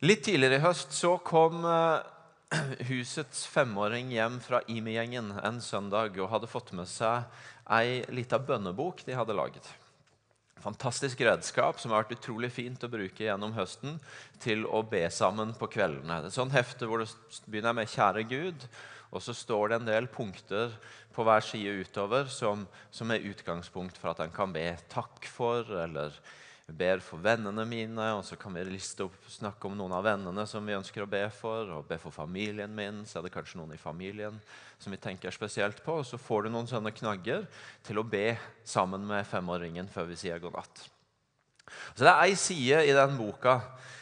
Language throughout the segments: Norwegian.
Litt tidligere i høst så kom eh, husets femåring hjem fra IMI-gjengen en søndag og hadde fått med seg ei lita bønnebok de hadde laget. Fantastisk redskap som har vært utrolig fint å bruke gjennom høsten til å be sammen på kveldene. Det er sånn hefte hvor det begynner med 'Kjære Gud', og så står det en del punkter på hver side utover som, som er utgangspunkt for at en kan be takk for, eller ber for vennene mine. Og så kan vi liste opp, snakke om noen av vennene som vi ønsker å be for. Og be for familien min, så er det kanskje noen i familien som vi tenker spesielt på. Og så får du noen sånne knagger til å be sammen med femåringen før vi sier god natt. Så det er ei side i den boka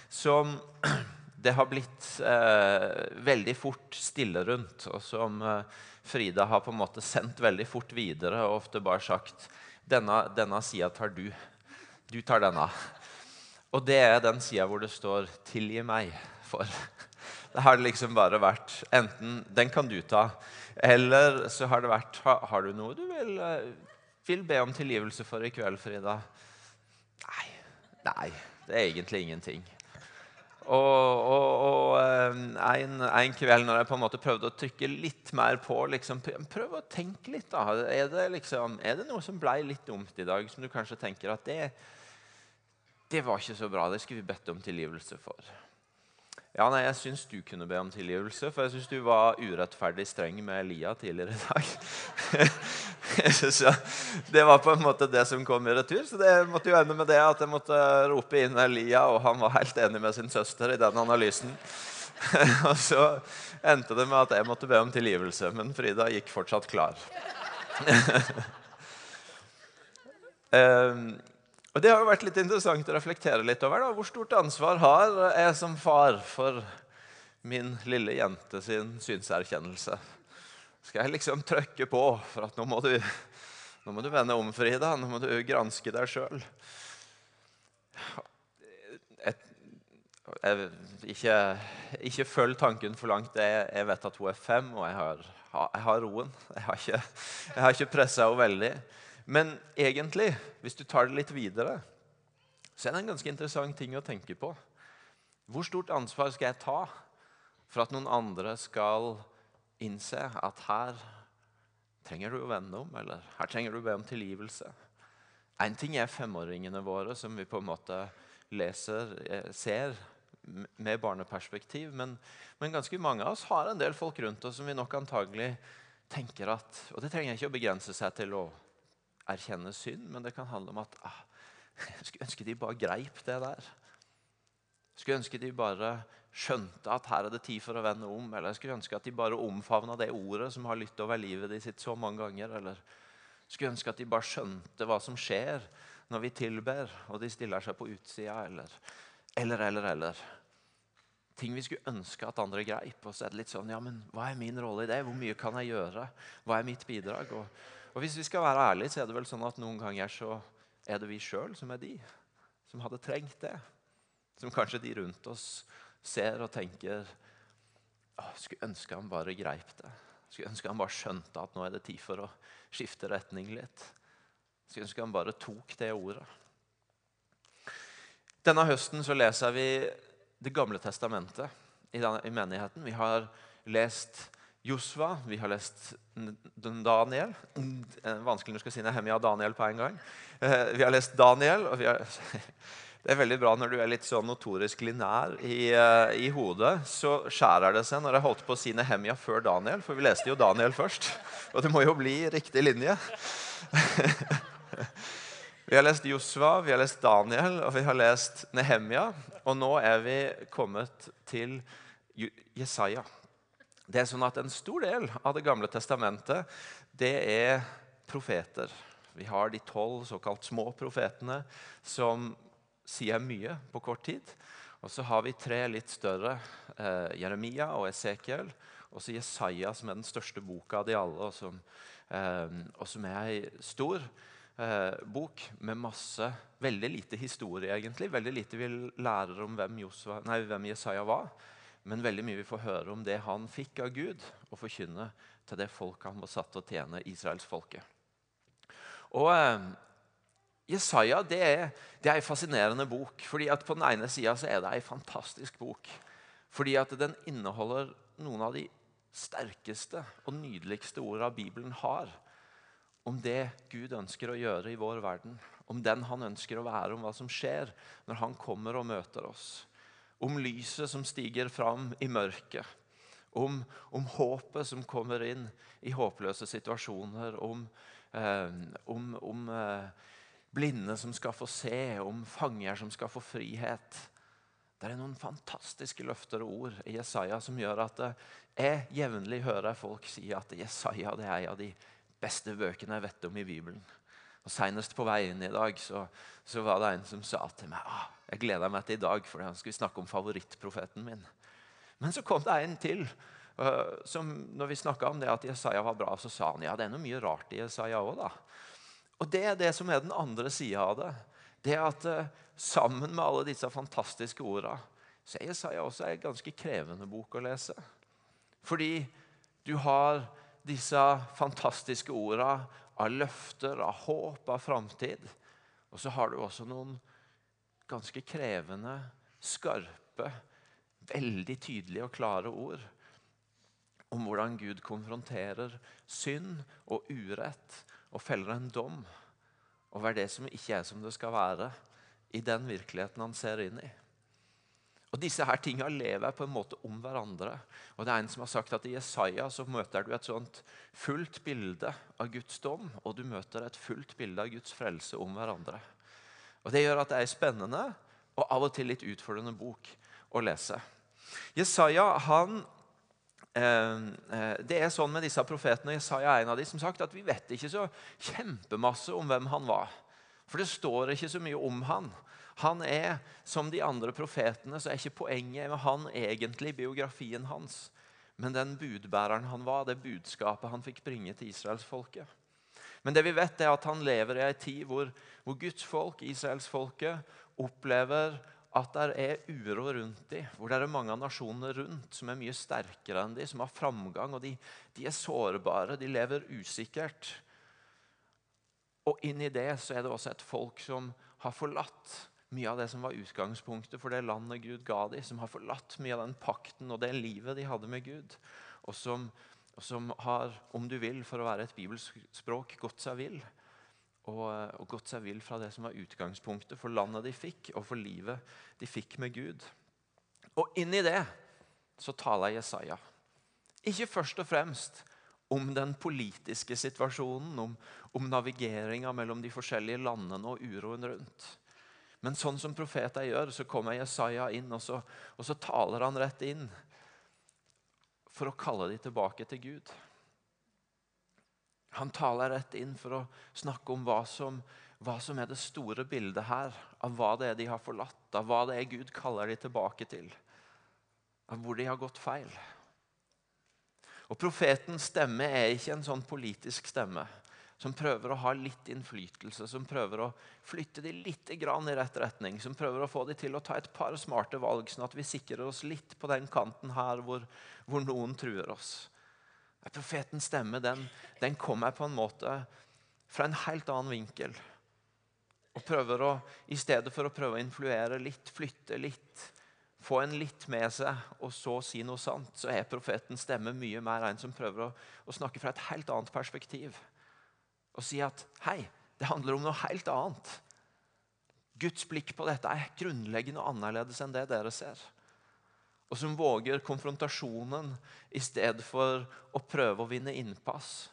som det har blitt eh, veldig fort stille rundt, og som eh, Frida har på en måte sendt veldig fort videre og ofte bare sagt denne, denne sida tar du. Du tar denne. Og det er den sida hvor det står 'tilgi meg' for. Det har liksom bare vært enten 'den kan du ta', eller så har det vært 'har du noe du vil, eh, vil be om tilgivelse for i kveld, Frida'? Nei. Nei, det er egentlig ingenting. Og, og, og eh, en, en, kveld når jeg på en måte prøvde å trykke litt mer på liksom, Prøv å tenke litt. da. Er det, liksom, er det noe som ble litt dumt i dag, som du kanskje tenker at det, det var ikke så bra? Det skulle vi bedt om tilgivelse for. Ja, nei, Jeg syns du kunne be om tilgivelse, for jeg syns du var urettferdig streng med Elia tidligere i dag. Det var på en måte det som kom i retur. Så det måtte jo ende med det at jeg måtte rope inn Elia, og han var helt enig med sin søster i den analysen. og så endte det med at jeg måtte be om tilgivelse, men Frida gikk fortsatt klar. um, Og Det har jo vært litt interessant å reflektere litt over. da. Hvor stort ansvar har jeg som far for min lille jente sin synserkjennelse? Skal jeg liksom trykke på for at nå må du, nå må du vende om, Frida? Nå må du granske deg sjøl? Ikke, ikke følg tanken for langt. Jeg, jeg, vet at hun er fem, og jeg har, jeg har roen. Jeg har ikke, jeg ikke pressa henne veldig. Men egentlig, hvis du tar det litt videre, så er det en ganske interessant ting å tenke på. Hvor stort ansvar skal jeg ta for at noen andre skal innse at her trenger du å vende om, eller her trenger du å be om tilgivelse? Én ting er femåringene våre, som vi på en måte leser, eh, ser med barneperspektiv. Men, men, ganske mange av oss har en del folk rundt oss som vi nok antagelig tenker at Og det trenger ikke å begrense seg til å erkjenne synd, men det kan handle om at ah, jeg skulle ønske de bare greip det der. Jeg skulle ønske de bare skjønte at her er det tid for å vende om. Eller jeg skulle ønske at de bare omfavna det ordet som har lyttet over livet de sitt så mange ganger. Eller jeg skulle ønske at de bare skjønte hva som skjer når vi tilber, og de stiller seg på utsida. Eller, eller, eller, eller. Ting vi skulle ønske at andre greip. Og så er det litt sånn Ja, men hva er min rolle i det? Hvor mye kan jeg gjøre? Hva er mitt bidrag? Og og Hvis vi skal være ærlige, så er det vel sånn at noen ganger så er det vi sjøl som er de som hadde trengt det. Som kanskje de rundt oss ser og tenker Skulle ønske han bare greip det. Skulle ønske han bare skjønte at nå er det tid for å skifte retning litt. Skulle ønske han bare tok det ordet. Denne høsten så leser vi Det gamle testamentet i, denne, i menigheten. Vi har lest Josva, vi har lest Daniel. Vanskelig når du skal si Nehemia og Daniel på en gang. Eh, vi har lest Daniel. og har, Det er veldig bra når du er litt sånn notorisk linær i, eh, i, hodet. Så skjærer det seg når jeg holdt på å si Nehemia før Daniel, for vi leste jo Daniel først. Og det må jo bli riktig linje. Vi har lest Josva, vi har lest Daniel og vi har lest Nehemia. Og nå er vi kommet til Jesaja. Det er sånn at En stor del av Det gamle testamentet det er profeter. Vi har de tolv såkalt små profetene som sier mye på kort tid. Og så har vi tre litt større, eh, Jeremia og Esekiel. Og så Jesaja, som er den største boka av de alle, og som, eh, og som er ei stor eh, bok med masse Veldig lite historie, egentlig. Veldig lite vi lærer om hvem, Joshua, nei, hvem Jesaja var men veldig mye vi får høre om det han fikk av Gud, og forkynne til det folk han var satt til å tjene, israelsfolket. Og eh, Jesaja det er, det er en fascinerende bok. fordi at På den ene sida er det en fantastisk bok. Fordi at den inneholder noen av de sterkeste og nydeligste ordene Bibelen har om det Gud ønsker å gjøre i vår verden. Om den han ønsker å være, om hva som skjer når han kommer og møter oss. Om lyset som stiger fram i mørket. Om, om håpet som kommer inn i håpløse situasjoner. Om, eh, om, om eh, blinde som skal få se, om fanger som skal få frihet. Det er noen fantastiske løfter og ord i Jesaja som gjør at jeg jevnlig hører folk si at Jesaja det er en av de beste bøkene jeg vet om i Bibelen. Og Senest på vei inn i dag så, så var det en som sa til meg ah, jeg gleder meg til i dag, for han skulle snakke om favorittprofeten min. Men så kom det en til. Uh, som når vi snakka om det at Jesaja var bra, så sa han ja, det er noe mye rart i Jesaja òg. Og Det er det som er den andre sida av det. Det er at uh, Sammen med alle disse fantastiske orda så er Jesaja også en ganske krevende bok å lese. Fordi du har disse fantastiske orda av løfter, av håp, av framtid. Og så har du også noen ganske krevende, skarpe, veldig tydelige og klare ord om hvordan Gud konfronterer synd og urett og feller en dom over det som ikke er som det skal være, i den virkeligheten han ser inn i. Og Disse her tingene lever på en måte om hverandre. Og det er En som har sagt at i Jesaja så møter du et sånt fullt bilde av Guds dom, og du møter et fullt bilde av Guds frelse om hverandre. Og Det gjør at det er spennende og av og til litt utfordrende bok å lese. Jesaja han Eh, eh, det er sånn med disse profetene, Jesaja er en av de, som sagt, at vi vet ikke så kjempemasse om hvem han var. For det står ikke så mye om han. Han er, Som de andre profetene så er ikke poenget med han egentlig biografien hans, men den budbæreren han var, det budskapet han fikk bringe til israelsfolket. Men det vi vet er at han lever i en tid hvor, hvor Guds folk, israelsfolket, opplever at det er uro rundt dem, hvor det er mange av nasjonene rundt som er mye sterkere enn dem, som har framgang. og de, de, er sårbare, de lever usikkert. Og inni det så er det også et folk som har forlatt mye av det som var utgangspunktet for det landet Gud ga dem, som har forlatt mye av den pakten og det livet de hadde med Gud, og som, og som har, om du vil, for å være et bibelsk språk, gått seg vill og, og gått seg vill fra det som var utgangspunktet for landet de fikk, og for livet de fikk med Gud. Og inni det så taler Jesaja. Ikke først og fremst om den politiske situasjonen, om, om navigeringa mellom de forskjellige landene og uroen rundt. Men sånn som profeter gjør, så kommer Jesaja inn, og så, og så taler han rett inn for å kalle dem tilbake til Gud. Han taler rett inn for å snakke om hva som, hva som, er det store bildet her. Av hva det er de har forlatt, av hva det er Gud kaller de tilbake til. Av hvor de har gått feil. Og Profetens stemme er ikke en sånn politisk stemme som prøver å ha litt innflytelse, som prøver å flytte de litt i rett retning, som prøver å få de til å ta et par smarte valg, sånn at vi sikrer oss litt på den kanten her hvor, hvor noen truer oss. Profetens stemme den, den kommer på en måte fra en helt annen vinkel. Og prøver å, I stedet for å prøve å influere litt, flytte litt, få en litt med seg, og så si noe sant, så er profetens stemme mye mer en som prøver å, å snakke fra et helt annet perspektiv. Og si at hei, det handler om noe helt annet. Guds blikk på dette er grunnleggende annerledes enn det dere ser og som våger konfrontasjonen i stedet for å prøve å vinne innpass.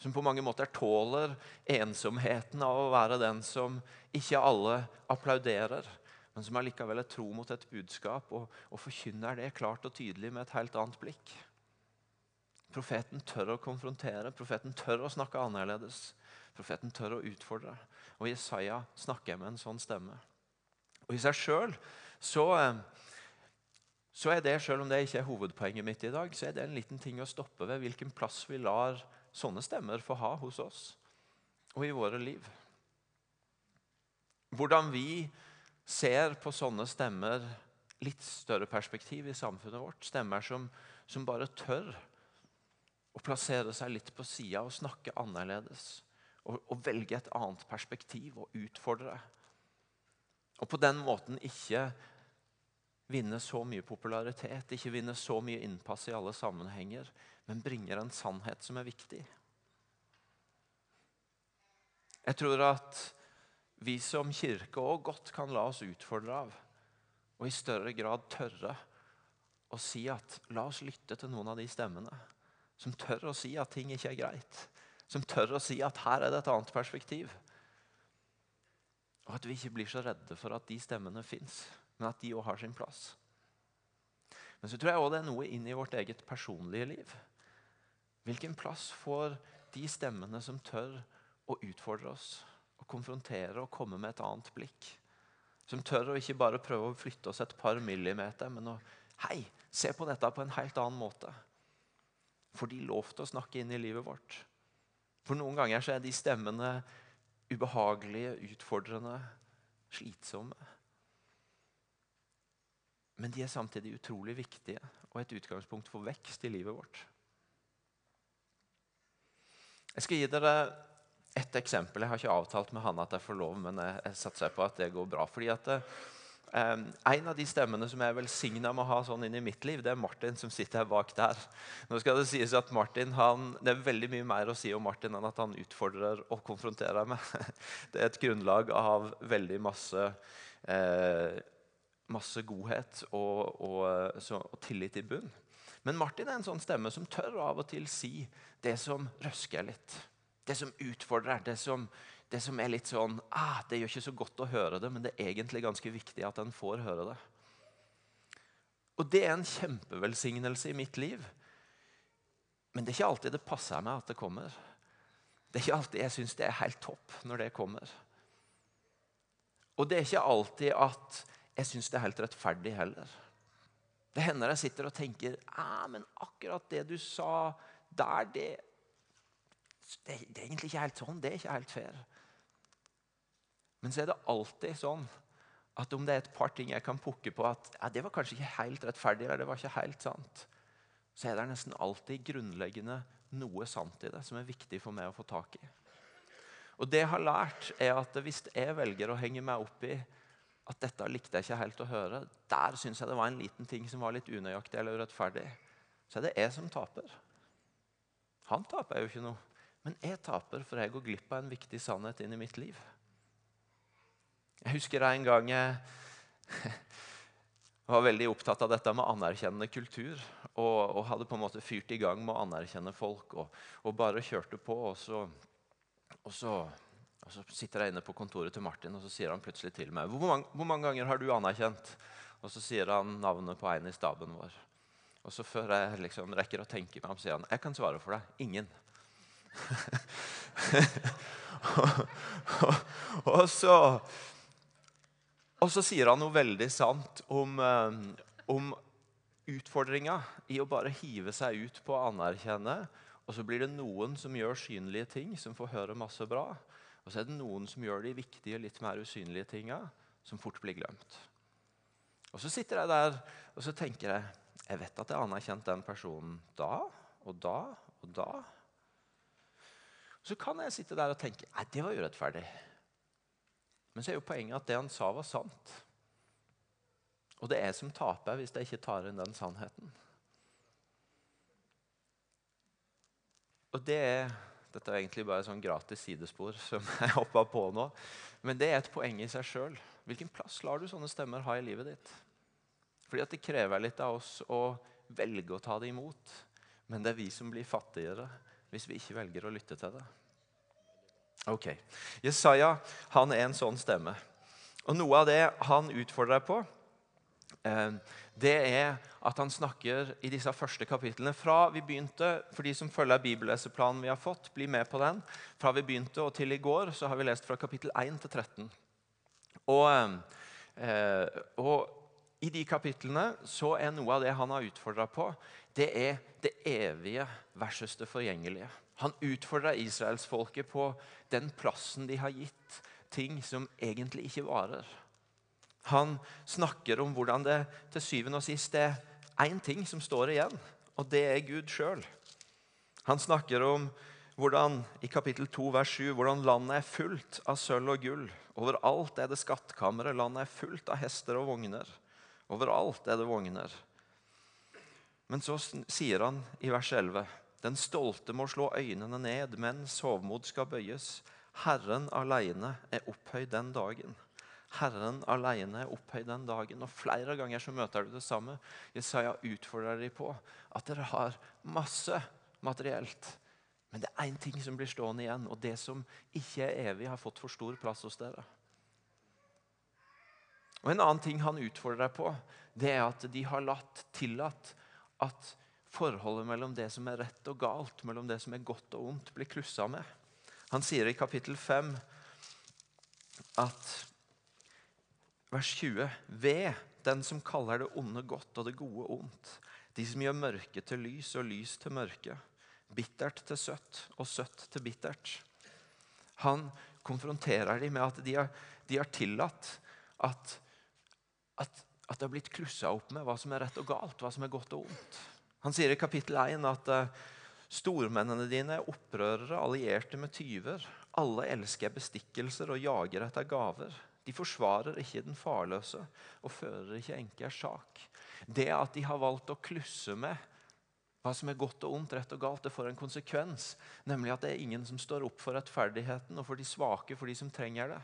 Som på mange måter tåler ensomheten av å være den som ikke alle applauderer, men som allikevel er tro mot et budskap og, og forkynner det klart og tydelig med et helt annet blikk. Profeten tør å konfrontere, profeten tør å snakke annerledes. Profeten tør å utfordre. Og Jesaja snakker med en sånn stemme. Og I seg sjøl så eh, så er det, selv om det ikke er hovedpoenget mitt i dag, så er det en liten ting å stoppe ved hvilken plass vi lar sånne stemmer få ha hos oss og i våre liv. Hvordan vi ser på sånne stemmer litt større perspektiv i samfunnet vårt. Stemmer som, som bare tør å plassere seg litt på sida og snakke annerledes. og, og velge et annet perspektiv og utfordre. Og på den måten ikke vinne så mye popularitet, ikke vinne så mye innpass i alle sammenhenger, men bringer en sannhet som er viktig. Jeg tror at vi som kirke òg godt kan la oss utfordre av, og i større grad tørre å si at la oss lytte til noen av de stemmene som tør å si at ting ikke er greit. Som tør å si at her er det et annet perspektiv. Og at vi ikke blir så redde for at de stemmene fins, men at de òg har sin plass. Men så tror jeg òg det er noe inn i vårt eget personlige liv. Hvilken plass får de stemmene som tør å utfordre oss, å konfrontere og komme med et annet blikk? Som tør å ikke bare prøve å flytte oss et par millimeter, men å Hei, se på dette på en helt annen måte. For de lov til å snakke inn i livet vårt. For noen ganger så er de stemmene ubehagelige, utfordrende, slitsomme. Men de er samtidig utrolig viktige og et utgangspunkt for vekst i livet vårt. Jeg skal gi dere ett eksempel. Jeg har ikke avtalt med Hanne at jeg får lov, men jeg, satser på at det går bra. Fordi at um, En av de stemmene som jeg er velsigna med å ha sånn inn i mitt liv, det er Martin som sitter her bak der. Nå skal Det sies at Martin, han, det er veldig mye mer å si om Martin enn at han utfordrer og konfronterer meg. Det er et grunnlag av veldig masse eh, masse godhet og, og, så, og, tillit i bunn. Men Martin er en sånn stemme som tør av og til si det som røsker litt. Det som utfordrer. Det som, det som er litt sånn ah, Det gjør ikke så godt å høre det, men det er egentlig ganske viktig at en får høre det. Og det er en kjempevelsignelse i mitt liv. Men det er ikke alltid det passer meg at det kommer. Det er ikke alltid jeg syns det er helt topp når det kommer. Og det er ikke alltid at jeg syns det er helt rettferdig heller. Det hender jeg sitter og tenker ah, men akkurat det du sa der, det, det, det er egentlig ikke helt sånn. Det er ikke helt fair. Men så er det alltid sånn at om det er et par ting jeg kan pukke på at ja, det var kanskje ikke helt rettferdig, eller det var ikke helt sant, så er det nesten alltid grunnleggende noe sant i det som er viktig for meg å få tak i. Og det jeg har lært, er at hvis jeg velger å henge meg opp i at dette likte jeg ikke helt å høre. Der syns jeg det var en liten ting som var litt unøyaktig eller urettferdig. Så er det jeg som taper. Han taper jo ikke noe. Men jeg taper, for jeg går glipp av en viktig sannhet inn i mitt liv. Jeg husker en gang jeg var veldig opptatt av dette med anerkjennende kultur. Og, og, hadde på en måte fyrt i gang med å anerkjenne folk. Og, og bare kjørte på. Og så, og så og Så sitter jeg inne på kontoret til Martin, og så sier han plutselig til meg hvor mange, hvor mange ganger har du anerkjent? Og så sier han navnet på en i staben vår. Og så før jeg liksom rekker å tenke meg om, sier han jeg kan svare for deg. Ingen. og, og, og, så, og så sier han noe veldig sant om, eh, om utfordringa i å bare hive seg ut på å anerkjenne. Og så blir det noen som gjør synlige ting, som får høre masse bra. Og så er det noen som gjør de viktige, litt mer usynlige tinga, som fort blir glemt. Og så sitter jeg der og så tenker jeg jeg vet at jeg har anerkjent den personen da og da og da. Så kan jeg sitte der og tenke nei, det var urettferdig. Men så er jo poenget at det han sa, var sant. Og det er som taper hvis jeg ikke tar inn den sannheten. Og det er dette er egentlig bare sånn gratis sidespor som jeg hoppa på nå. Men det er et poeng i seg sjøl. Hvilken plass lar du sånne stemmer ha i livet ditt? Fordi at Det krever litt av oss å velge å ta det imot. Men det er vi som blir fattigere hvis vi ikke velger å lytte til det. Ok, Jesaja han er en sånn stemme. Og Noe av det han utfordrer deg på, Eh, det er at han snakker i disse første kapitlene fra vi begynte For de som følger bibelleseplanen vi har fått, bli med på den. Fra vi begynte og til i går så har vi lest fra kapittel 1 til 13. Og, eh, og i de kapitlene så er noe av det han har utfordra på, det er det evige versus det forgjengelige. Han utfordrer israelsfolket på den plassen de har gitt ting som egentlig ikke varer. Han snakker om hvordan det til syvende og sist er én ting som står igjen, og det er Gud sjøl. Han snakker om hvordan, i kapittel 2, vers 7, hvordan landet er fullt av sølv og gull. Overalt er det skattkamre. Landet er fullt av hester og vogner. Overalt er det vogner. Men så sier han i vers 11.: Den stolte må slå øynene ned, men sovmod skal bøyes. Herren aleine er opphøyd den dagen. Herren aleine er opphøyd den dagen. Og Flere ganger så møter du det samme. Jesaja utfordrer dem på at dere har masse materielt. Men det er én ting som blir stående igjen, og det som ikke er evig, har fått for stor plass hos dere. Og En annen ting han utfordrer deg på, det er at de har latt, tillatt at forholdet mellom det som er rett og galt, mellom det som er godt og ondt, blir klussa med. Han sier i kapittel 5 at vers 20.: Ved den som kaller det onde godt og det gode ondt, de som gjør mørke til lys og lys til mørke, bittert til søtt og søtt til bittert. Han konfronterer dem med at de har, de har tillatt at, at, at, det har blitt klussa opp med hva som er rett og galt, hva som er godt og ondt. Han sier i kapittel 1 at uh, stormennene dine er opprørere, allierte med tyver. Alle elsker bestikkelser og jager etter gaver. De forsvarer ikke den farløse og fører ikke enkers sak. Det at de har valgt å klusse med hva som er godt og ondt, rett og galt, det får en konsekvens. Nemlig at det er ingen som står opp for rettferdigheten og for de svake, for de som trenger det.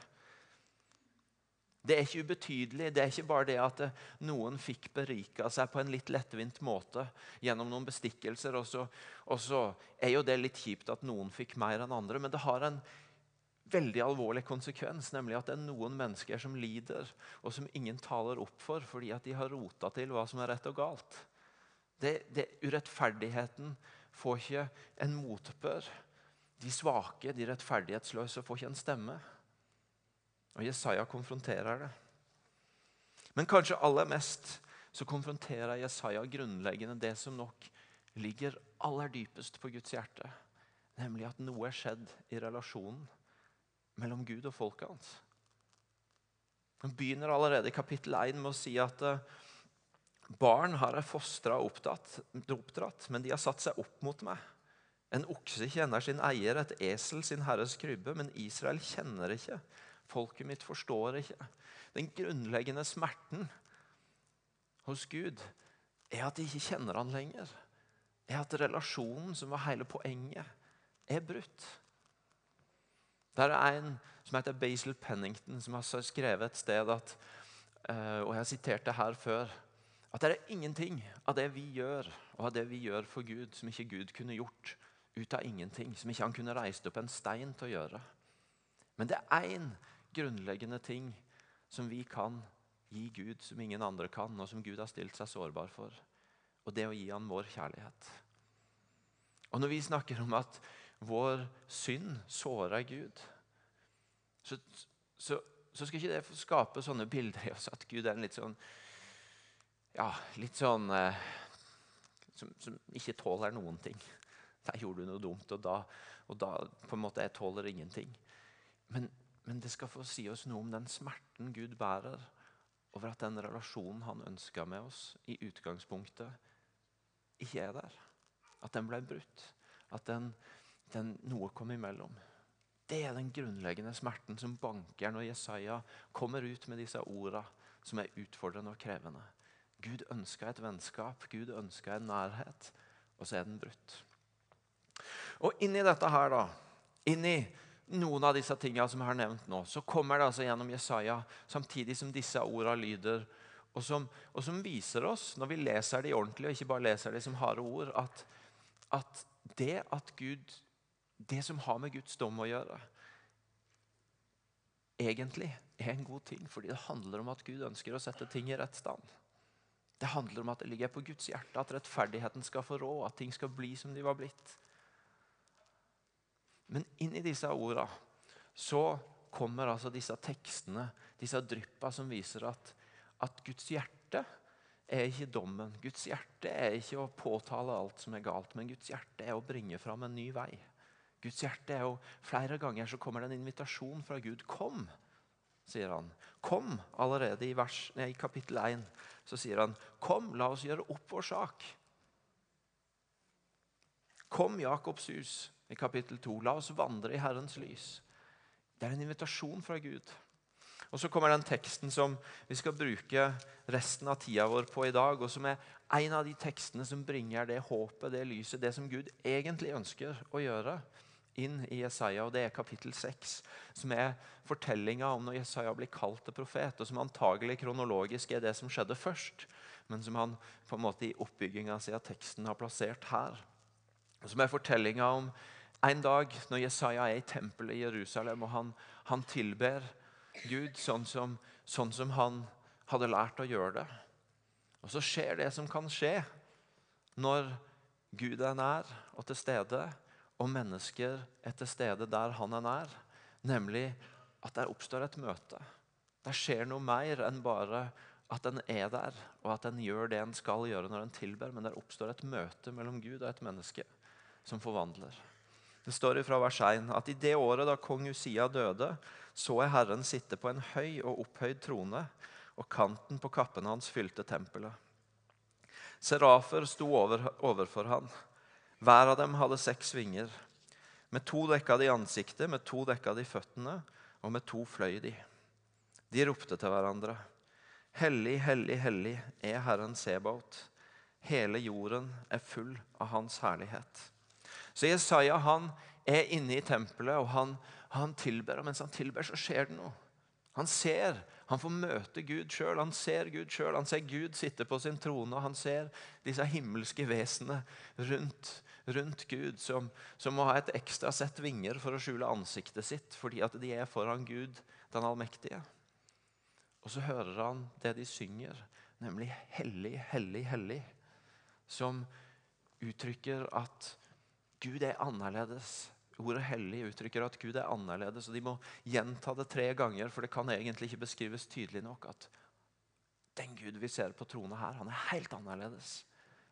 Det er ikke ubetydelig. Det er ikke bare det at noen fikk berika seg på en litt lettvint måte gjennom noen bestikkelser. Og så, og så er jo det litt kjipt at noen fikk mer enn andre. Men det har en veldig alvorlig konsekvens, nemlig at det er noen mennesker som lider, og som ingen taler opp for fordi at de har rota til hva som er rett og galt. Det, det, urettferdigheten får ikke en motbør. De svake, de rettferdighetsløse, får ikke en stemme. Og Jesaja konfronterer det. Men kanskje aller mest så konfronterer Jesaja grunnleggende det som nok ligger aller dypest på Guds hjerte. Nemlig at noe er skjedd i relasjonen mellom Gud og folket hans. Han begynner allerede i kapittel 1 med å si at uh, Barn har jeg fostra og oppdratt, men de har satt seg opp mot meg. En okse kjenner sin eier, et esel sin herres krybbe, men Israel kjenner ikke. Folket mitt forstår ikke. Den grunnleggende smerten hos Gud er at de ikke kjenner han lenger. Er at relasjonen, som var hele poenget, er brutt. Der er en som heter Basil Pennington, som har skrevet et sted at eh, Og jeg har sitert det her før at det er ingenting av det vi gjør, og av det vi gjør for Gud, som ikke Gud kunne gjort ut av ingenting. Som ikke han kunne reist opp en stein til å gjøre. Men det er én grunnleggende ting som vi kan gi Gud, som ingen andre kan, og som Gud har stilt seg sårbar for. Og det å gi han vår kjærlighet. Og når vi snakker om at vår synd sårer Gud, så, så, så skal ikke det skape sånne bilder i oss at Gud er en litt sånn ja, litt sånn eh, som, som, ikke tåler noen ting. Der gjorde du noe dumt, og da, og da på en måte jeg tåler ingenting. Men, men, det skal få si oss noe om den smerten Gud bærer over at den relasjonen han ønska med oss i utgangspunktet, ikke er der. At den ble brutt. At den, den, noe kom imellom. Det er den grunnleggende smerten som banker når Jesaja kommer ut med disse ordene som er utfordrende og krevende. Gud ønska et vennskap, Gud ønska en nærhet, og så er den brutt. Og inni dette her, da, inni noen av disse tingene som jeg har nevnt nå, så kommer det altså gjennom Jesaja, samtidig som disse ordene lyder, og som, og som, viser oss, når vi leser de ordentlig, og ikke bare leser de som harde ord, at, at det at Gud Det som har med Guds dom å gjøre, egentlig er en god ting, fordi det handler om at Gud ønsker å sette ting i rett stand. Det handler om at det ligger på Guds hjerte, at rettferdigheten skal få råd, at ting skal bli som de var blitt. Men inn i disse ordene så kommer altså disse tekstene, disse dryppa, som viser at, at Guds hjerte er ikke dommen. Guds hjerte er ikke å påtale alt som er galt, men Guds hjerte er å bringe fram en ny vei. Guds hjerte er jo, Flere ganger så kommer det en invitasjon fra Gud. Kom, sier han. Kom allerede i, vers, nei, i kapittel 1. Så sier han, kom, la oss gjøre opp vår sak. Kom, Jakobs hus. I kapittel 2. La oss vandre i Herrens lys. Det er en invitasjon fra Gud. Og Så kommer den teksten som vi skal bruke resten av tida vår på i dag, og som er en av de tekstene som bringer det håpet, det lyset, det som Gud egentlig ønsker å gjøre, inn i Jesaja. og Det er kapittel 6, som er fortellinga om når Jesaja blir kalt til profet, og som antagelig kronologisk er det som skjedde først, men som han på en måte i oppbygginga si av teksten har plassert her. Og Som er fortellinga om en dag når Jesaja er i tempelet i Jerusalem, og han, han tilber Gud sånn som, sånn som han hadde lært å gjøre det. Og så skjer det som kan skje når Gud er nær og til stede, og mennesker er til stede der han er nær. Nemlig at der oppstår et møte. Der skjer noe mer enn bare at en er der, og at en gjør det en skal gjøre når en tilber. Men der oppstår et møte mellom Gud og et menneske som forvandler. Det står fra vers 1 at i det året da kong Usia døde, så jeg Herren sitte på en høy og opphøyd trone, og kanten på kappen hans fylte tempelet. Serafer sto over, overfor han. Hver av dem hadde seks vinger. Med to dekka de ansiktet, med to dekka de føttene, og med to fløy de. De ropte til hverandre. Hellig, hellig, hellig er Herren Sebaot. Hele jorden er full av Hans herlighet. Så Jesaja han er inne i tempelet, og han, han tilber. Og mens han tilber, så skjer det noe. Han ser, han får møte Gud sjøl. Han ser Gud sjøl. Han ser Gud sitte på sin trone, og han ser disse himmelske vesenene rundt, rundt Gud, som, som, må ha et ekstra sett vinger for å skjule ansiktet sitt, fordi at de er foran Gud, den allmektige. Og så hører han det de synger, nemlig 'Hellig, hellig, hellig', som uttrykker at Gud er annerledes. Ordet 'hellig' uttrykker at Gud er annerledes. og De må gjenta det tre ganger, for det kan egentlig ikke beskrives tydelig nok at den Gud vi ser på trona her, han er helt annerledes.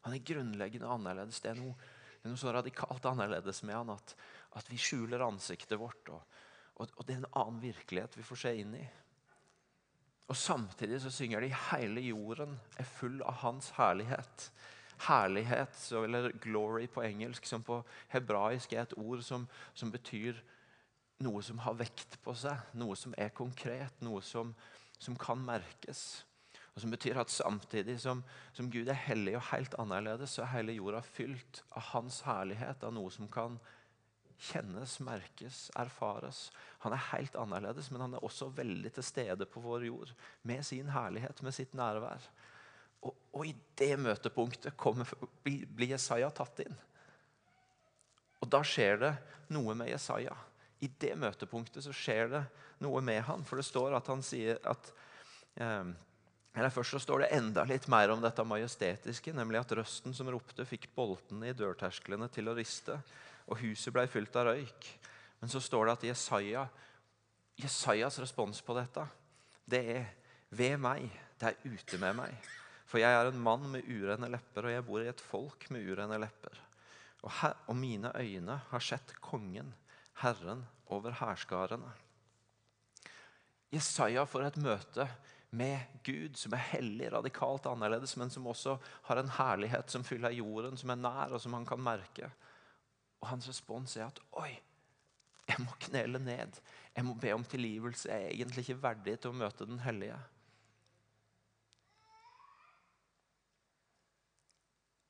Han er grunnleggende annerledes. Det er noe, det er noe så radikalt annerledes med han at, at vi skjuler ansiktet vårt. Og, og, og, det er en annen virkelighet vi får se inn i. Og Samtidig så synger de hele jorden er full av hans herlighet herlighet, eller glory på engelsk, som på hebraisk er et ord som, som betyr noe som har vekt på seg, noe som er konkret, noe som, som kan merkes. Og Som betyr at samtidig som, som, Gud er hellig og helt annerledes, så er hele jorda fylt av hans herlighet, av noe som kan kjennes, merkes, erfares. Han er helt annerledes, men han er også veldig til stede på vår jord med sin herlighet, med sitt nærvær. Og, og i det møtepunktet kommer, blir Jesaja tatt inn. Og da skjer det noe med Jesaja. I det møtepunktet så skjer det noe med han. For det står at han sier at eh, eller Først så står det enda litt mer om dette majestetiske, nemlig at røsten som ropte, fikk boltene i dørtersklene til å riste, og huset ble fylt av røyk. Men så står det at Jesaja, Jesajas respons på dette, det er ved meg, det er ute med meg. For jeg er en mann med urene lepper, og jeg bor i et folk med urene lepper. Og, her, og mine øyne har sett kongen, Herren over hærskarene. Jesaja får et møte med Gud, som er hellig, radikalt annerledes, men som også har en herlighet som fyller jorden, som er nær, og som han kan merke. Og Hans respons er at oi, jeg må knele ned. Jeg må be om tilgivelse. Jeg er egentlig ikke verdig til å møte den hellige.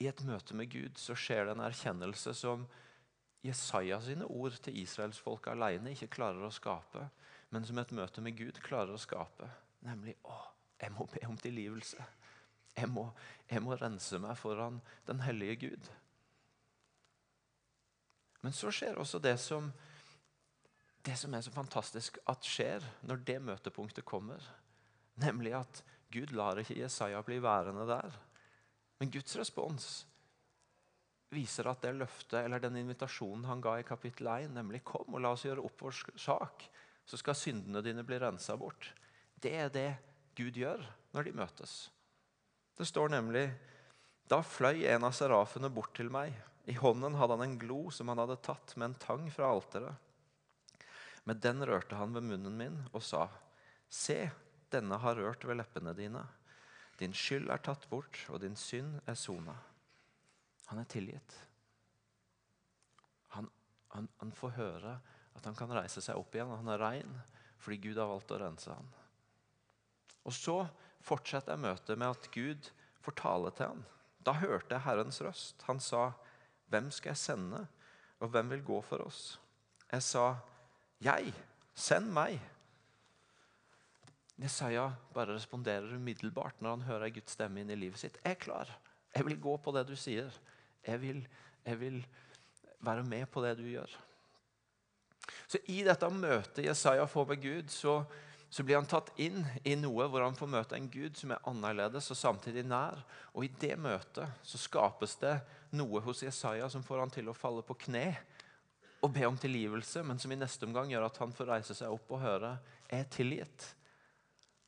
I et møte med Gud så skjer det en erkjennelse som Jesaja sine ord til israelsfolket alene ikke klarer å skape, men som et møte med Gud klarer å skape. Nemlig å, jeg må be om tilgivelse. Jeg må, jeg må rense meg foran den hellige Gud. Men så skjer også det som, det som er så fantastisk at skjer når det møtepunktet kommer. Nemlig at Gud lar ikke Jesaja bli værende der. Men Guds respons viser at det løftet eller den invitasjonen han ga i kapittel 1, nemlig 'Kom og la oss gjøre opp vår sak', så skal syndene dine bli rensa bort. Det er det Gud gjør når de møtes. Det står nemlig Da fløy en av serafene bort til meg. I hånden hadde han en glo som han hadde tatt med en tang fra alteret. Med den rørte han ved munnen min og sa, Se, denne har rørt ved leppene dine. Din skyld er tatt bort, og din synd er sona. Han er tilgitt. Han, Han, han, får høre at han kan reise seg opp igjen. Han er rein fordi Gud har valgt å rense ham. Og Så fortsetter jeg møtet med at Gud får tale til ham. Da hørte jeg Herrens røst. Han sa, 'Hvem skal jeg sende, og hvem vil gå for oss?' Jeg sa, 'Jeg. Send meg.' Jesaja bare responderer umiddelbart når han hører Guds stemme inn i livet sitt. 'Jeg er klar. Jeg vil gå på det du sier. Jeg vil, jeg vil være med på det du gjør.' Så I dette møtet Jesaja får med Gud, så, så, blir han tatt inn i noe hvor han får møte en Gud som er annerledes og samtidig nær. Og I det møtet så skapes det noe hos Jesaja som får han til å falle på kne og be om tilgivelse, men som i neste omgang gjør at han får reise seg opp og høre er tilgitt.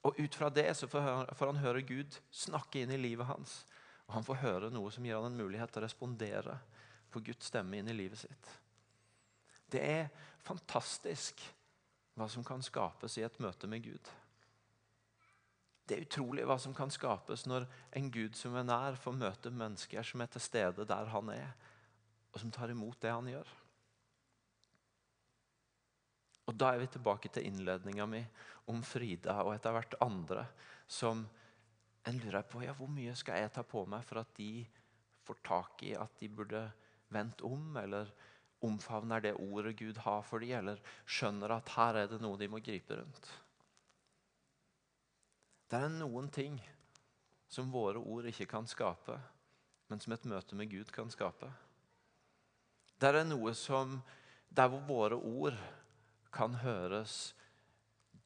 Og Ut fra det så får han høre Gud snakke inn i livet hans. Og han får høre noe som gir han en mulighet til å respondere på Guds stemme inn i livet sitt. Det er fantastisk hva som kan skapes i et møte med Gud. Det er utrolig hva som kan skapes når en Gud som er nær, får møte mennesker som er til stede der han er, og som tar imot det han gjør. Og Da er vi tilbake til innledninga mi om Frida og etter hvert andre som en lurer på ja, hvor mye skal jeg ta på meg for at de får tak i at de burde vendt om, eller omfavner det ordet Gud har for dem, eller skjønner at her er det noe de må gripe rundt. Det er noen ting som våre ord ikke kan skape, men som et møte med Gud kan skape. Det er noe som Der hvor våre ord kan høres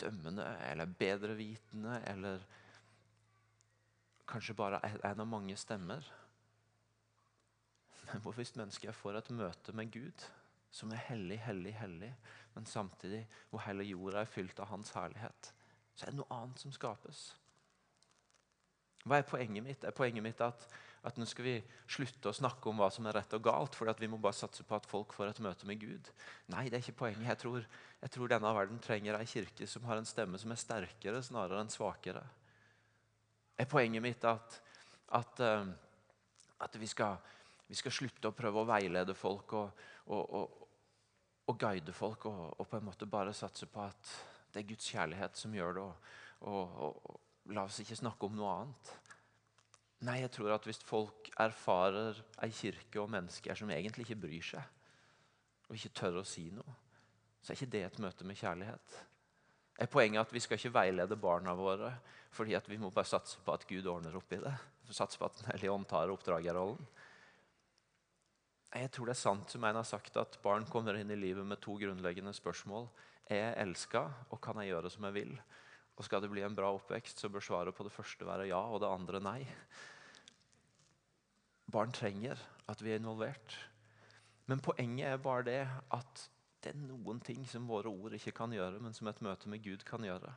dømmende eller bedrevitende eller kanskje bare en av mange stemmer. Men hvor hvis mennesket får et møte med Gud, som er hellig, hellig, hellig, men samtidig hvor hele jorda er fylt av Hans herlighet, så er det noe annet som skapes. Hva er poenget mitt? Er poenget mitt at at nå skal vi slutte å snakke om hva som er rett og galt, for vi må bare satse på at folk får et møte med Gud. Nei, det er ikke poenget. Jeg tror, jeg tror denne verden trenger ei kirke som har en stemme som er sterkere snarere enn svakere. Er poenget mitt at, at, uh, at vi, skal, vi, skal, slutte å prøve å veilede folk og, og, og, og guide folk, og, på en måte bare satse på at det er Guds kjærlighet som gjør det, og, la oss ikke snakke om noe annet. Nei, jeg tror at hvis folk erfarer ei kirke og mennesker som egentlig ikke bryr seg, og ikke tør å si noe, så er ikke det et møte med kjærlighet. Er poenget at vi skal ikke veilede barna våre fordi at vi må bare satse på at Gud ordner opp i det? Satse på at Den hellige ånd tar oppdragerrollen? Jeg tror det er sant som en har sagt, at barn kommer inn i livet med to grunnleggende spørsmål. Er jeg elska, og kan jeg gjøre som jeg vil? Og skal det bli en bra oppvekst, så bør svaret på det første være ja, og det andre nei. Barn trenger at vi er involvert. Men poenget er bare det at det er noen ting som våre ord ikke kan gjøre, men som et møte med Gud kan gjøre.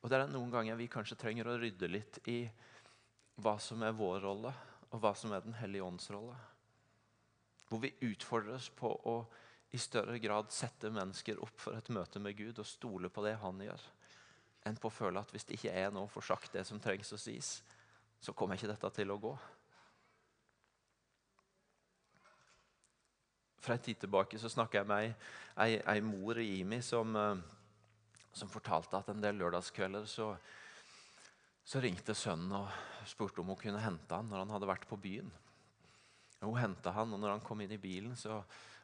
Og det er noen ganger vi kanskje trenger å rydde litt i hva som er vår rolle, og hva som er Den hellige ånds rolle. Hvor vi utfordres på å i større grad sette mennesker opp for et møte med Gud og stole på det han gjør enn på å føle at hvis det ikke er noe for sagt det som trengs å sies, så kommer ikke dette til å gå. For en tid tilbake så snakka jeg med ei, ei, mor i Imi som, eh, som, fortalte at en del lørdagskvelder så, så ringte sønnen og spurte om hun kunne hente han når han hadde vært på byen. Hun henta han, og når han kom inn i bilen, så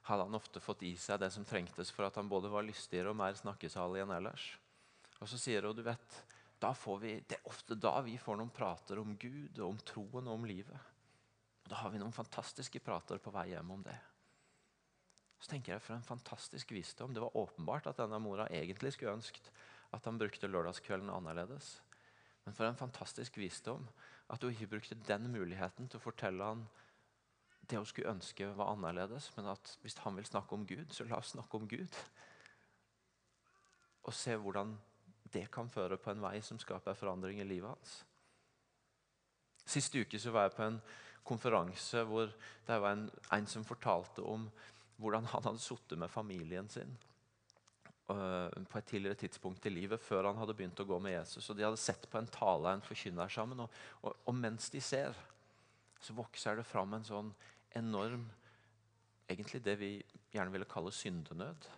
hadde han ofte fått i seg det som trengtes for at han både var lystigere og mer snakkesalig enn ellers. Og så sier hun du vet, vi, det er ofte da vi får noen prater om Gud, og om troen og om livet. Og Da har vi noen fantastiske prater på vei hjem om det. Så tenker jeg For en fantastisk visdom. Det var åpenbart at denne mora egentlig skulle ønsket at han brukte lørdagskvelden annerledes. Men for en fantastisk visdom at hun ikke brukte den muligheten til å fortelle han det hun skulle ønske var annerledes, men at hvis han vil snakke om Gud, så la oss snakke om Gud. Og se hvordan det kan føre på en vei som skaper forandring i livet hans. Sist uke så var jeg på en konferanse hvor det var en, en som fortalte om hvordan han hadde sittet med familien sin uh, på et tidligere tidspunkt i livet, før han hadde begynt å gå med Jesus. og De hadde sett på en tale en forkynner sammen. Og, og, og, mens de ser, så vokser det fram en sånn enorm egentlig det vi gjerne ville kalle syndenød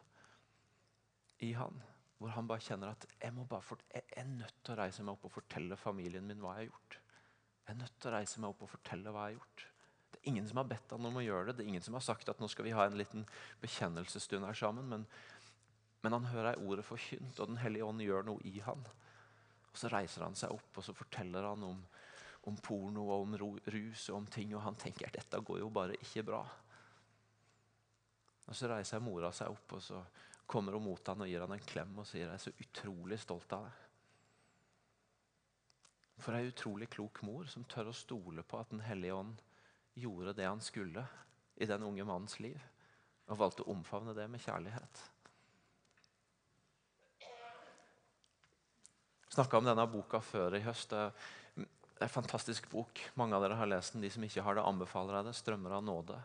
i han. Hvor han bare kjenner at jeg, må bare jeg er nødt til å reise meg opp og fortelle familien min hva jeg har gjort. Jeg er nødt til å reise meg opp og fortelle hva jeg har gjort. Det er ingen som har bedt han om å gjøre det. Det er ingen som har sagt at nå skal vi ha en liten bekjennelsesstund her sammen. Men, men han hører ordet forkynt, og Den hellige ånd gjør noe i han. Og Så reiser han seg opp og så forteller han om, om porno og om rus og om ting. Og han tenker at dette går jo bare ikke bra. Og Så reiser mora seg opp og så kommer hun mot han og gir han en klem og sier jeg er så utrolig stolt av deg. For ei utrolig klok mor som tør å stole på at Den hellige ånd gjorde det han skulle i den unge mannens liv, og valgte å omfavne det med kjærlighet. snakka om denne boka før i høst. Det er en fantastisk bok. Mange av dere har lest den. De som ikke har det, anbefaler jeg det. 'Strømmer av nåde'.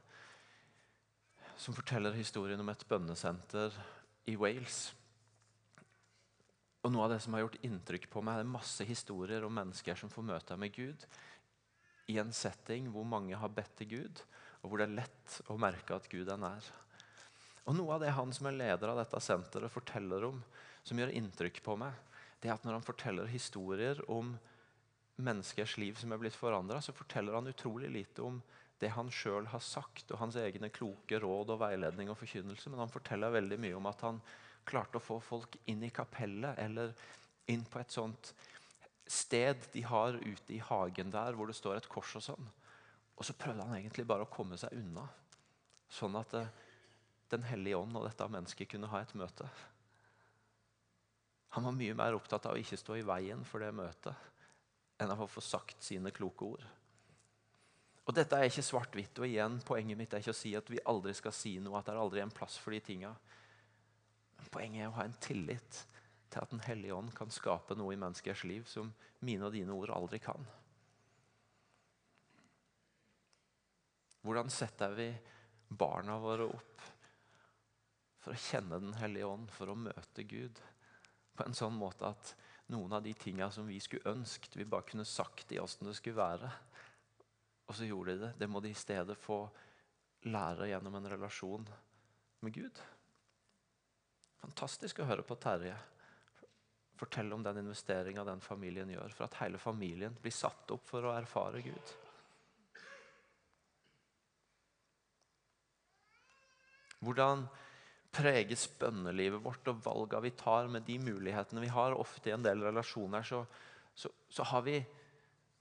Som forteller historien om et bønnesenter i Wales. Og Noe av det som har gjort inntrykk på meg, er masse historier om mennesker som får møte med Gud i en setting hvor mange har bedt til Gud, og hvor det er lett å merke at Gud er nær. Og Noe av det han som er leder av dette senteret, forteller om, som gjør inntrykk på meg, det er at når han forteller historier om menneskers liv som er blitt forandra, så forteller han utrolig lite om det han sjøl har sagt, og hans egne kloke råd og veiledning og forkynnelse, men han forteller veldig mye om at han klarte å få folk inn i kapellet eller inn på et sånt sted de har ute i hagen der hvor det står et kors og sånn. Og så prøvde han egentlig bare å komme seg unna, sånn at eh, Den hellige ånd og dette mennesket kunne ha et møte. Han var mye mer opptatt av å ikke stå i veien for det møtet enn av å få sagt sine kloke ord. Og Dette er ikke svart-hvitt. og igjen, Poenget mitt er ikke å si at vi aldri skal si noe, at det er aldri en plass for de tinga. Poenget er å ha en tillit til at Den hellige ånd kan skape noe i menneskers liv som mine og dine ord aldri kan. Hvordan setter vi barna våre opp for å kjenne Den hellige ånd, for å møte Gud? på en sånn måte at noen av de tinga som vi skulle ønsket vi bare kunne sagt i åssen det skulle være. Og så gjorde de det. Det må de i stedet få lære gjennom en relasjon med Gud. Fantastisk å høre på Terje fortelle om den investeringa den familien gjør, for at hele familien blir satt opp for å erfare Gud. Hvordan preges bønnelivet vårt og valga vi tar med de mulighetene vi har. Ofte i en del relasjoner så, så, så har vi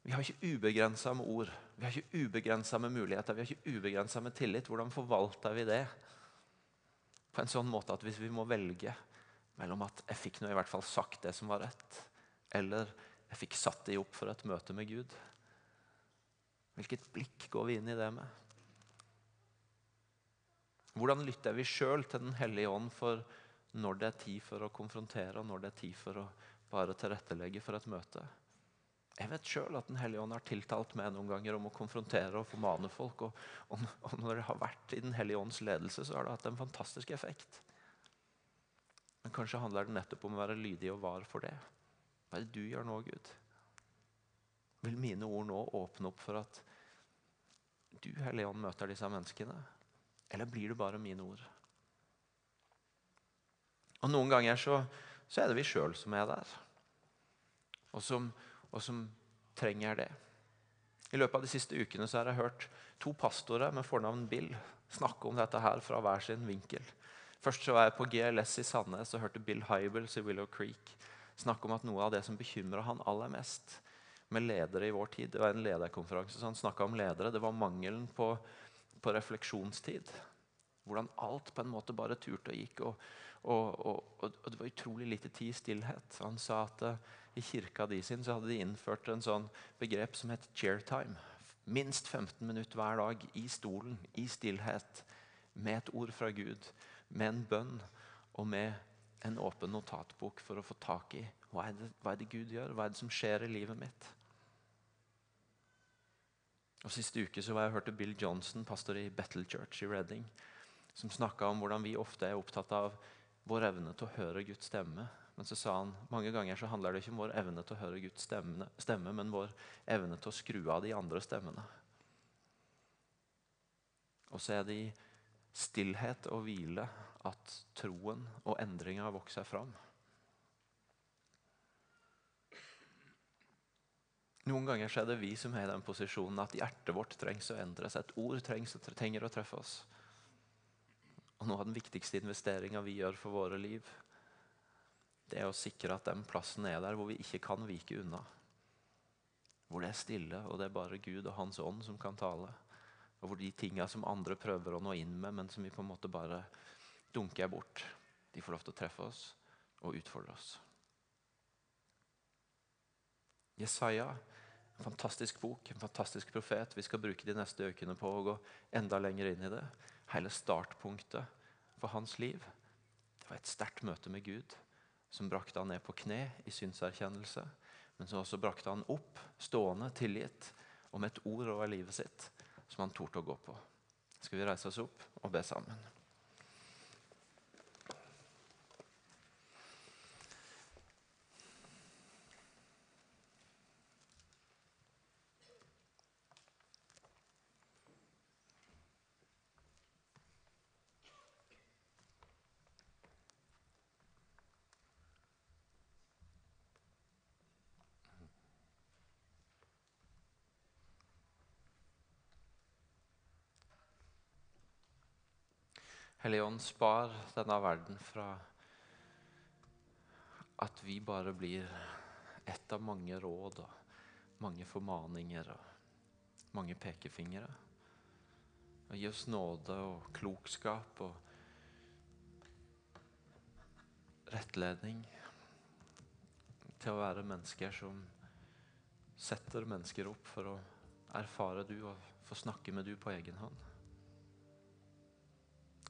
vi har ikke ubegrensa med ord, vi har ikke ubegrensa med muligheter, vi har ikke ubegrensa med tillit. Hvordan forvalter vi det på en sånn måte at hvis vi må velge mellom at jeg fikk nå i hvert fall sagt det som var rett, eller jeg fikk satt det opp for et møte med Gud Hvilket blikk går vi inn i det med? Hvordan lytter vi sjøl til Den hellige ånd for når det er tid for å konfrontere, og når det er tid for å bare tilrettelegge for et møte? Jeg vet sjøl at Den hellige ånd har tiltalt meg noen ganger om å konfrontere og formane folk. Og, og, og, når det har vært i Den hellige ånds ledelse, så har det hatt en fantastisk effekt. Men kanskje handler det nettopp om å være lydig og var for det. Hva er det du gjør nå, Gud? Vil mine ord nå åpne opp for at du, Hellige Ånd, møter disse menneskene? Eller blir det bare mine ord? Og Noen ganger så, så er det vi sjøl som er der, og som, og som, trenger det. I løpet av de siste ukene så har jeg hørt to pastorer med fornavn Bill snakke om dette her fra hver sin vinkel. Først så var jeg på GLS i Sandnes og hørte Bill Hybels i Willow Creek snakke om at noe av det som bekymra han aller mest med ledere i vår tid Det var en lederkonferanse, så han snakka om ledere. Det var mangelen på på refleksjonstid. Hvordan alt på en måte bare turte og gikk. Og, og, og, og, det var utrolig lite tid i stillhet. Han sa at uh, i kirka de sin så hadde de innført en sånn begrep som het chair time. Minst 15 minutter hver dag i stolen, i stillhet, med et ord fra Gud, med en bønn og med en åpen notatbok for å få tak i hva er, det, hva er det Gud gjør, hva er det som skjer i livet mitt. Og Siste uke så var jeg hørte Bill Johnson, pastor i Battle Church i Reading, som snakka om hvordan vi ofte er opptatt av vår evne til å høre Guds stemme. Men så sa han mange ganger så handler det ikke om vår evne til å høre Guds stemme, stemme men vår evne til å skru av de andre stemmene. Og så er det i stillhet og hvile at troen og endringa vokser fram. Noen ganger er det vi som er i den posisjonen at hjertet vårt trengs å endres. Et ord trengs, trenger å treffe oss. Og Noe av den viktigste investeringa vi gjør for våre liv, det er å sikre at den plassen er der hvor vi ikke kan vike unna. Hvor det er stille, og det er bare Gud og Hans ånd som kan tale. Og hvor de tinga som andre prøver å nå inn med, men som vi på en måte bare dunker bort, de får lov til å treffe oss og utfordre oss. Jesaja en fantastisk bok, en fantastisk profet. Vi skal bruke de neste ukene på å gå enda lenger inn i det. Hele startpunktet for hans liv det var et sterkt møte med Gud som brakte han ned på kne i synserkjennelse, men som også brakte han opp, stående, tilgitt, og med et ord over livet sitt som han torde å gå på. Skal vi reise oss opp og be sammen? Hellige Ånd, spar denne verden fra at vi bare blir ett av mange råd og mange formaninger og mange pekefingre. Gi oss nåde og klokskap og rettledning til å være mennesker som setter mennesker opp for å erfare du og få snakke med du på egen hånd.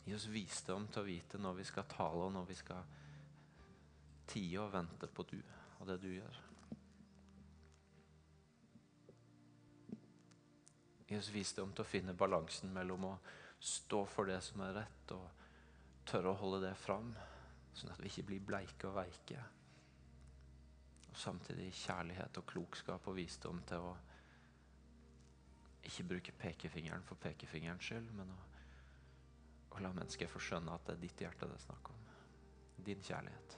Gi oss visdom til å vite når vi skal tale, og når vi skal tie og vente på du og det du gjør. Gi oss visdom til å finne balansen mellom å stå for det som er rett, og tørre å holde det fram, sånn at vi ikke blir bleike og veike. Og samtidig kjærlighet og klokskap og visdom til å ikke bruke pekefingeren for pekefingerens skyld, men å og la mennesket få skjønne at det er ditt hjerte det er snakk om. Din kjærlighet.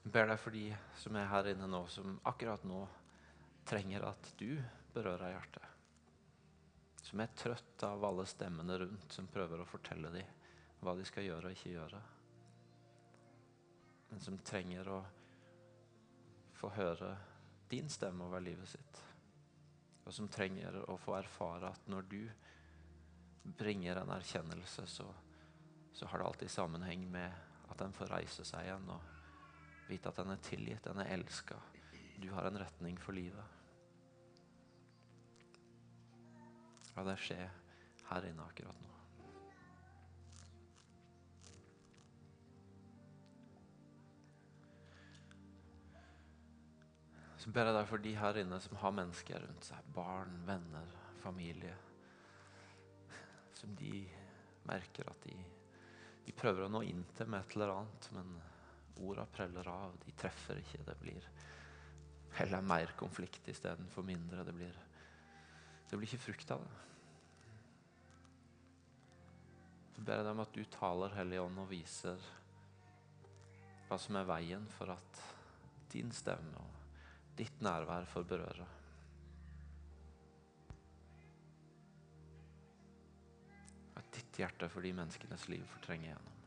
Jeg ber deg for de som er her inne nå, som akkurat nå trenger at du berører hjertet. Som er trøtt av alle stemmene rundt som prøver å fortelle dem hva de skal gjøre og ikke gjøre. Men som trenger å få høre din stemme over livet sitt og som trenger å få erfare at når du bringer en erkjennelse, så, så har det alltid sammenheng med at den får reise seg igjen og vite at den er tilgitt, den er elska. Du har en retning for livet. La det skje her inne akkurat nå. Så ber jeg deg for de her inne som har mennesker rundt seg. Barn, venner, familie. Som de merker at de, de prøver å nå inn til med et eller annet, men orda preller av. De treffer ikke. Det blir heller mer konflikt istedenfor mindre. Det blir, det blir ikke frukt av det. Så ber jeg deg om at du taler, Hellige Ånd, og viser hva som er veien for at din stemme og ditt nærvær får berøre. At ditt hjerte for de menneskenes liv får trenge igjennom.